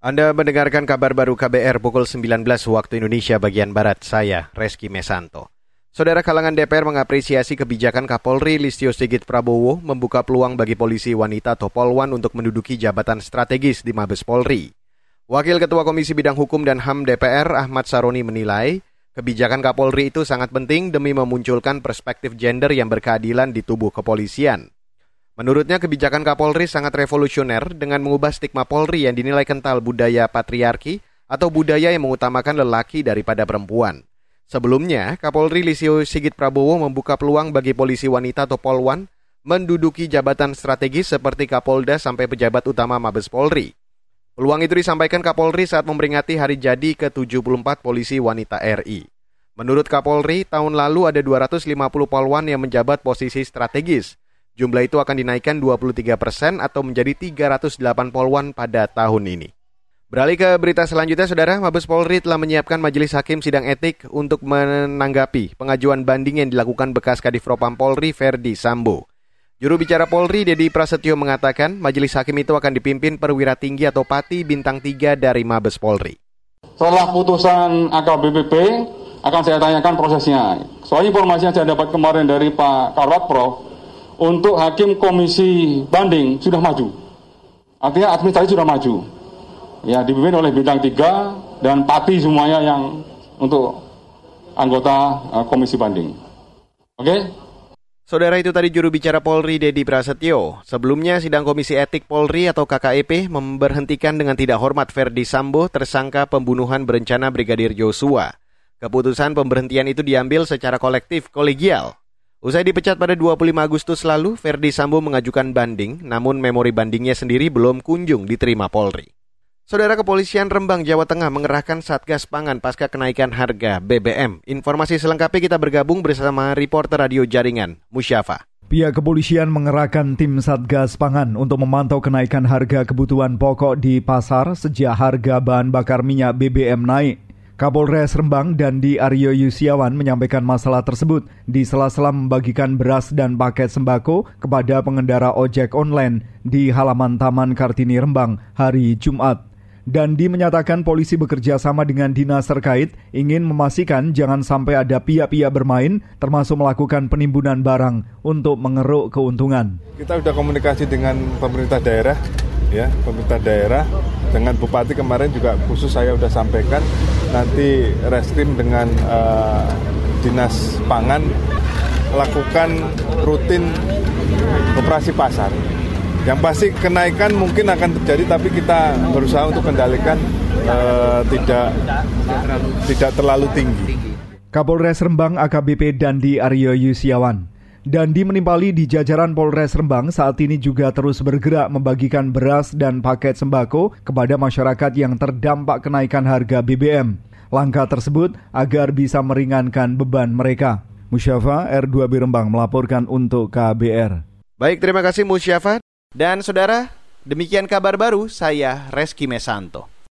Anda mendengarkan kabar baru KBR pukul 19 waktu Indonesia bagian Barat. Saya, Reski Mesanto. Saudara kalangan DPR mengapresiasi kebijakan Kapolri Listio Sigit Prabowo membuka peluang bagi polisi wanita atau Polwan untuk menduduki jabatan strategis di Mabes Polri. Wakil Ketua Komisi Bidang Hukum dan HAM DPR Ahmad Saroni menilai, kebijakan Kapolri itu sangat penting demi memunculkan perspektif gender yang berkeadilan di tubuh kepolisian. Menurutnya kebijakan Kapolri sangat revolusioner dengan mengubah stigma Polri yang dinilai kental budaya patriarki atau budaya yang mengutamakan lelaki daripada perempuan. Sebelumnya, Kapolri Lisio Sigit Prabowo membuka peluang bagi polisi wanita atau Polwan menduduki jabatan strategis seperti Kapolda sampai pejabat utama Mabes Polri. Peluang itu disampaikan Kapolri saat memperingati hari jadi ke-74 polisi wanita RI. Menurut Kapolri, tahun lalu ada 250 polwan yang menjabat posisi strategis, Jumlah itu akan dinaikkan 23 persen atau menjadi 308 polwan pada tahun ini. Beralih ke berita selanjutnya, Saudara, Mabes Polri telah menyiapkan majelis hakim sidang etik untuk menanggapi pengajuan banding yang dilakukan bekas Kadif Propam Polri Ferdi Sambo. Juru bicara Polri Dedi Prasetyo mengatakan majelis hakim itu akan dipimpin perwira tinggi atau pati bintang 3 dari Mabes Polri. Setelah putusan AKBPP akan saya tanyakan prosesnya. Soal informasi yang saya dapat kemarin dari Pak Karwat Prof, untuk hakim komisi banding sudah maju. Artinya administrasi sudah maju. Ya, dipimpin oleh bintang tiga dan pati semuanya yang untuk anggota uh, komisi banding. Oke? Okay? Saudara itu tadi juru bicara Polri Dedi Prasetyo. Sebelumnya sidang Komisi Etik Polri atau KKEP memberhentikan dengan tidak hormat Verdi Sambo tersangka pembunuhan berencana Brigadir Joshua. Keputusan pemberhentian itu diambil secara kolektif kolegial Usai dipecat pada 25 Agustus lalu, Verdi Sambo mengajukan banding, namun memori bandingnya sendiri belum kunjung diterima Polri. Saudara Kepolisian Rembang, Jawa Tengah mengerahkan Satgas Pangan pasca kenaikan harga BBM. Informasi selengkapnya kita bergabung bersama reporter radio jaringan, Musyafa. Pihak kepolisian mengerahkan tim Satgas Pangan untuk memantau kenaikan harga kebutuhan pokok di pasar sejak harga bahan bakar minyak BBM naik. Kapolres Rembang dan di Aryo Yusiawan menyampaikan masalah tersebut di sela-sela membagikan beras dan paket sembako kepada pengendara ojek online di halaman Taman Kartini Rembang hari Jumat. Dandi menyatakan polisi bekerja sama dengan dinas terkait ingin memastikan jangan sampai ada pihak-pihak bermain termasuk melakukan penimbunan barang untuk mengeruk keuntungan. Kita sudah komunikasi dengan pemerintah daerah ya pemerintah daerah dengan bupati kemarin juga khusus saya sudah sampaikan nanti reskrim dengan uh, dinas pangan lakukan rutin operasi pasar yang pasti kenaikan mungkin akan terjadi tapi kita berusaha untuk kendalikan uh, tidak tidak terlalu tinggi. Kapolres Rembang AKBP Dandi Aryo Yusiawan Dandi menimpali di jajaran Polres Rembang saat ini juga terus bergerak membagikan beras dan paket sembako kepada masyarakat yang terdampak kenaikan harga BBM. Langkah tersebut agar bisa meringankan beban mereka. Musyafa R2B Rembang melaporkan untuk KBR. Baik, terima kasih Musyafa. Dan saudara, demikian kabar baru saya Reski Mesanto.